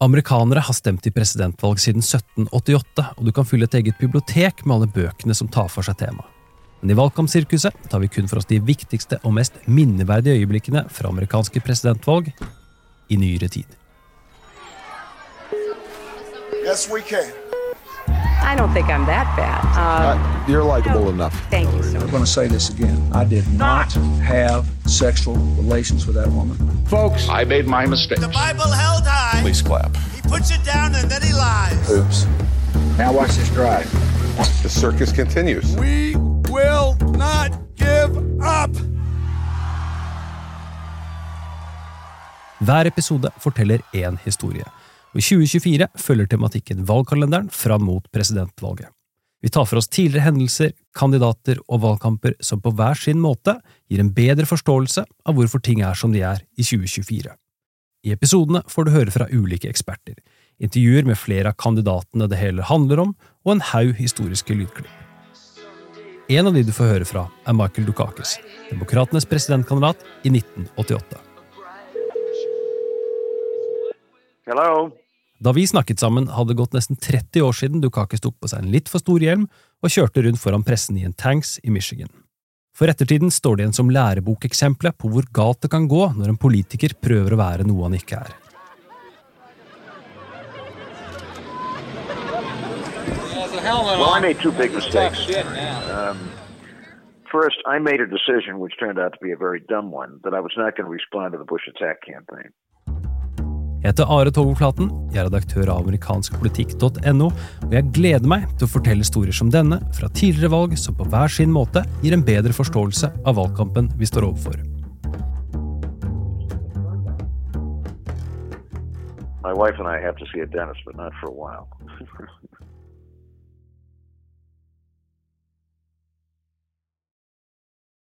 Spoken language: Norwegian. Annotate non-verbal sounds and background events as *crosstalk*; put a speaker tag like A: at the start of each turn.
A: Amerikanere har stemt i presidentvalg siden 1788, og du kan fylle et eget bibliotek med alle bøkene som tar for seg temaet. Men i valgkampsirkuset tar vi kun for oss de viktigste og mest minneverdige øyeblikkene fra amerikanske presidentvalg i nyere tid.
B: Yes, we can.
C: I don't think I'm that bad. Uh,
B: Uh, you're likable enough.
C: thank you so
D: I'm going to say this again. I did not have sexual relations with that woman.
B: Folks,
E: I made my mistake.
F: The Bible held high.
B: please clap.
F: He puts it down and then he lies.
D: Oops. Now watch this drive.
B: The circus continues.
F: We will not give up.
A: Hver episode forteller én historie, og i 2024 følger tematikken valgkalenderen fram mot presidentvalget. Vi tar for oss tidligere hendelser, kandidater og valgkamper som på hver sin måte gir en bedre forståelse av hvorfor ting er som de er i 2024. I episodene får du høre fra ulike eksperter, intervjuer med flere av kandidatene det hele handler om, og en haug historiske lydklipp. En av de du får høre fra, er Michael Dukakis, demokratenes presidentkandidat i 1988.
E: Hello.
A: Da vi snakket sammen, hadde det gått nesten 30 år siden Dukakis tok på seg en litt for stor hjelm og kjørte rundt foran pressen i en tanks i Michigan. For ettertiden står det igjen som lærebokeksempelet på hvor galt det kan gå når en politiker prøver å være noe han ikke er.
E: Well, I made two big mistakes. Um, first, I made a decision which turned out to be a very dumb one that I was not going to respond to the Bush attack campaign.
A: Jeg heter Are Togoflaten, jeg er redaktør av amerikanskpolitikk.no, og jeg gleder meg til å fortelle historier som denne fra tidligere valg som på hver sin måte gir en bedre forståelse av valgkampen vi står overfor.
E: My wife and I have to see a dentist, but not for a while. *laughs*